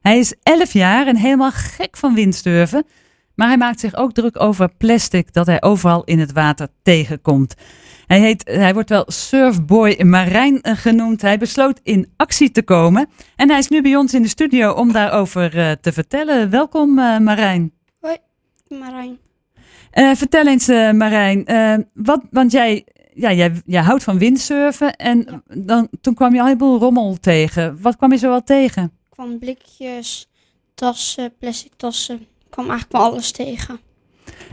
Hij is 11 jaar en helemaal gek van windsurfen. Maar hij maakt zich ook druk over plastic dat hij overal in het water tegenkomt. Hij, heet, hij wordt wel Surfboy Marijn genoemd. Hij besloot in actie te komen. En hij is nu bij ons in de studio om daarover uh, te vertellen. Welkom uh, Marijn. Hoi, Marijn. Uh, vertel eens Marijn, wat, want jij, ja, jij, jij houdt van windsurfen en dan, toen kwam je al een heleboel rommel tegen. Wat kwam je zo al tegen? Kwam blikjes, tassen, plastic tassen. Ik kwam eigenlijk wel alles tegen.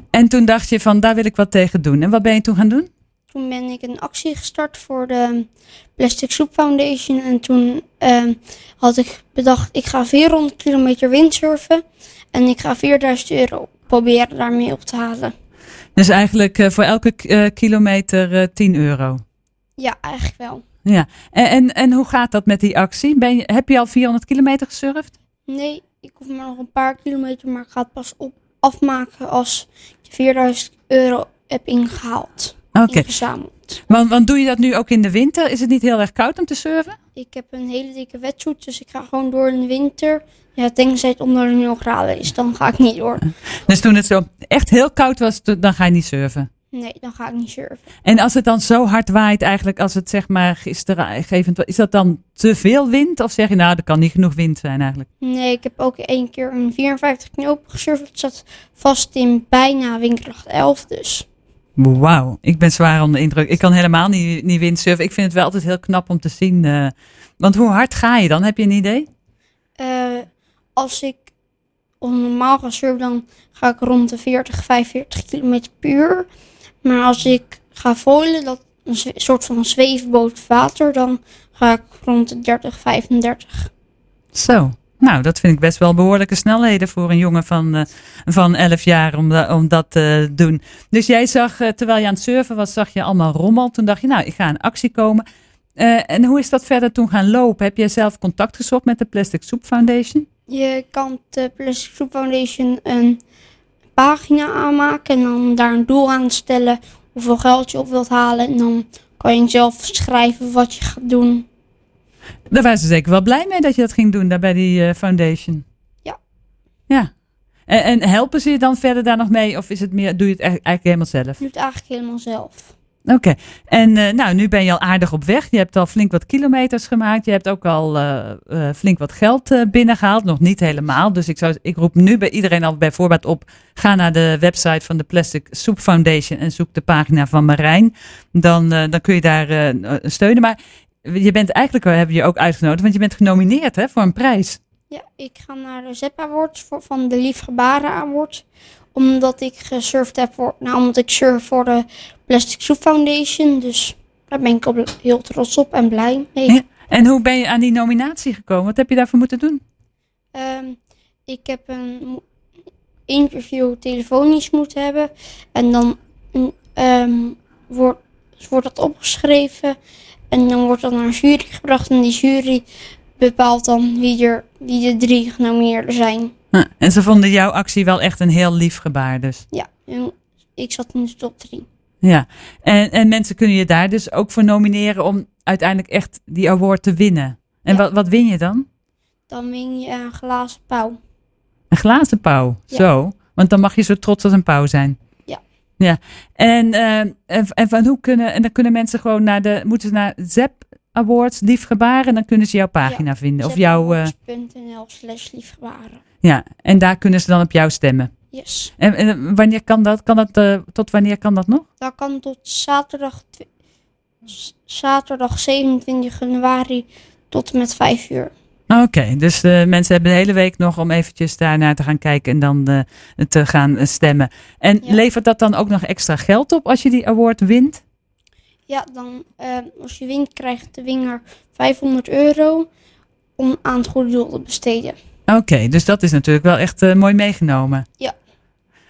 En toen dacht je van daar wil ik wat tegen doen. En wat ben je toen gaan doen? Toen ben ik een actie gestart voor de Plastic Soup Foundation. En toen uh, had ik bedacht, ik ga 400 kilometer windsurfen. En ik ga 4000 euro proberen daarmee op te halen. Dus eigenlijk uh, voor elke uh, kilometer uh, 10 euro? Ja, eigenlijk wel. Ja, en, en, en, hoe gaat dat met die actie? Ben je, heb je al 400 kilometer gesurfd? Nee, ik hoef maar nog een paar kilometer, maar ik ga het pas op afmaken als ik 4000 euro heb ingehaald. Oké. Want, want doe je dat nu ook in de winter? Is het niet heel erg koud om te surfen? Ik heb een hele dikke wetsuit, dus ik ga gewoon door in de winter. Ja, tenzij het onder de 0 graden is, dan ga ik niet door. Dus toen het zo echt heel koud was, dan ga je niet surfen? Nee, dan ga ik niet surfen. En als het dan zo hard waait, eigenlijk als het zeg maar gistergevend is dat dan te veel wind? Of zeg je nou, er kan niet genoeg wind zijn eigenlijk? Nee, ik heb ook één keer een 54 knoop gesurfd. Het zat vast in bijna windkracht 11 dus. Wauw, ik ben zwaar onder indruk. Ik kan helemaal niet, niet windsurfen. Ik vind het wel altijd heel knap om te zien. Uh, want hoe hard ga je dan? Heb je een idee? Uh, als ik normaal ga surfen, dan ga ik rond de 40, 45 km per uur. Maar als ik ga foilen, dat een soort van zweefboot water, dan ga ik rond de 30, 35. Zo. Nou, dat vind ik best wel behoorlijke snelheden voor een jongen van, uh, van 11 jaar om, da om dat te doen. Dus jij zag, uh, terwijl je aan het surfen was, zag je allemaal rommel. Toen dacht je, nou, ik ga in actie komen. En hoe is dat verder toen gaan lopen? Heb jij zelf contact gezocht met de Plastic Soup Foundation? Je kan de Plastic Soup Foundation een pagina aanmaken en dan daar een doel aan stellen hoeveel geld je op wilt halen. En dan kan je zelf schrijven wat je gaat doen. Daar waren ze zeker wel blij mee dat je dat ging doen daar bij die uh, foundation. Ja. Ja. En, en, helpen ze je dan verder daar nog mee? Of is het meer, doe je het eigenlijk helemaal zelf? Ik doe het eigenlijk helemaal zelf. Oké. En uh, nou, nu ben je al aardig op weg. Je hebt al flink wat kilometers gemaakt. Je hebt ook al uh, uh, flink wat geld binnengehaald. Nog niet helemaal. Dus ik, zou, ik roep nu bij iedereen al bij voorbaat op. Ga naar de website van de Plastic Soup Foundation en zoek de pagina van Marijn. Dan, dan kun je daar steunen. Maar je bent eigenlijk, hebben je ook uitgenodigd, want je bent genomineerd hè, voor een prijs. Ja, ik ga naar de ZEP Awards voor, van de Lief Gebaren Award. Omdat ik gesurfd heb voor, nou, omdat ik surf voor de Plastic Soup Foundation. Dus daar ben ik op, heel trots op en blij mee. Ja. En hoe ben je aan die nominatie gekomen? Wat heb je daarvoor moeten doen? Um, ik heb een interview telefonisch moeten hebben. En dan um, wordt, wordt dat opgeschreven. En dan wordt dat naar een jury gebracht en die jury bepaalt dan wie, er, wie de drie genomineerden zijn. En ze vonden jouw actie wel echt een heel lief gebaar dus? Ja, ik zat in de top drie. Ja, en, en mensen kunnen je daar dus ook voor nomineren om uiteindelijk echt die award te winnen. En ja. wat, wat win je dan? Dan win je een glazen pauw. Een glazen pauw, ja. zo. Want dan mag je zo trots als een pauw zijn. Ja, en, uh, en, en, van hoe kunnen, en dan kunnen mensen gewoon naar de, moeten ze naar ZEP Awards, liefgebaren, en dan kunnen ze jouw pagina ja, vinden. Of jouw. Uh, slash liefgebaren. Ja, en daar kunnen ze dan op jou stemmen. Yes. En, en wanneer kan dat? Kan dat uh, tot wanneer kan dat nog? Dat kan tot zaterdag, zaterdag 27 januari tot en met 5 uur. Oké, okay, dus de mensen hebben de hele week nog om eventjes daarnaar te gaan kijken en dan uh, te gaan stemmen. En ja. levert dat dan ook nog extra geld op als je die award wint? Ja, dan uh, als je wint krijgt de winnaar 500 euro om aan het goede doel te besteden. Oké, okay, dus dat is natuurlijk wel echt uh, mooi meegenomen. Ja.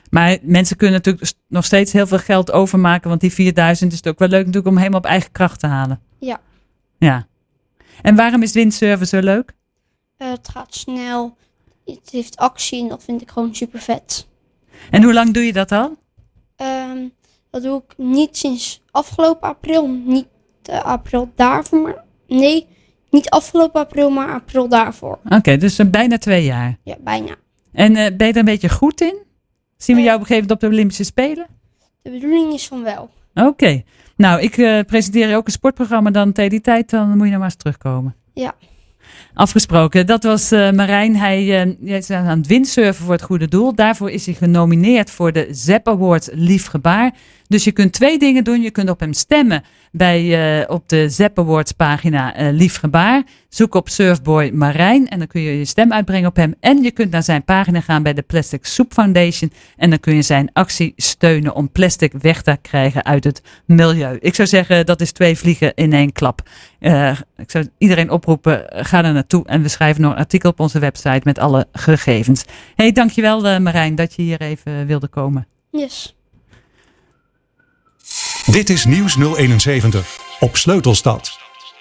Maar mensen kunnen natuurlijk nog steeds heel veel geld overmaken, want die 4000 is het ook wel leuk natuurlijk om helemaal op eigen kracht te halen. Ja. Ja. En waarom is windsurfen zo leuk? Uh, het gaat snel. Het heeft actie en dat vind ik gewoon super vet. En hoe lang doe je dat al? Um, dat doe ik niet sinds afgelopen april. Niet uh, april daarvoor, maar nee, Niet afgelopen april, maar april daarvoor. Oké, dus uh, bijna twee jaar. Ja, bijna. En uh, ben je er een beetje goed in? Zien we Eh. jou op een gegeven moment op de Olympische Spelen? De bedoeling is van wel. Oké. Nou, ik uh, presenteer ook een sportprogramma dan tegen die tijd. Dan moet je nog maar eens terugkomen. Ja. Afgesproken. Dat was uh, Marijn. Hij uh, is aan het windsurfen voor het goede doel. Daarvoor is hij genomineerd voor de ZEP Award Lief Gebaar. Dus je kunt twee dingen doen. Je kunt op hem stemmen bij, uh, op de ZEP Awards pagina uh, Lief Gebaar. Zoek op Surfboy Marijn en dan kun je je stem uitbrengen op hem. En je kunt naar zijn pagina gaan bij de Plastic Soup Foundation. En dan kun je zijn actie steunen om plastic weg te krijgen uit het milieu. Ik zou zeggen, dat is twee vliegen in één klap. Uh, ik zou iedereen oproepen, ga er naartoe. En we schrijven nog een artikel op onze website met alle gegevens. hey, dankjewel Marijn dat je hier even wilde komen. Yes. Dit is Nieuws 071 op Sleutelstad.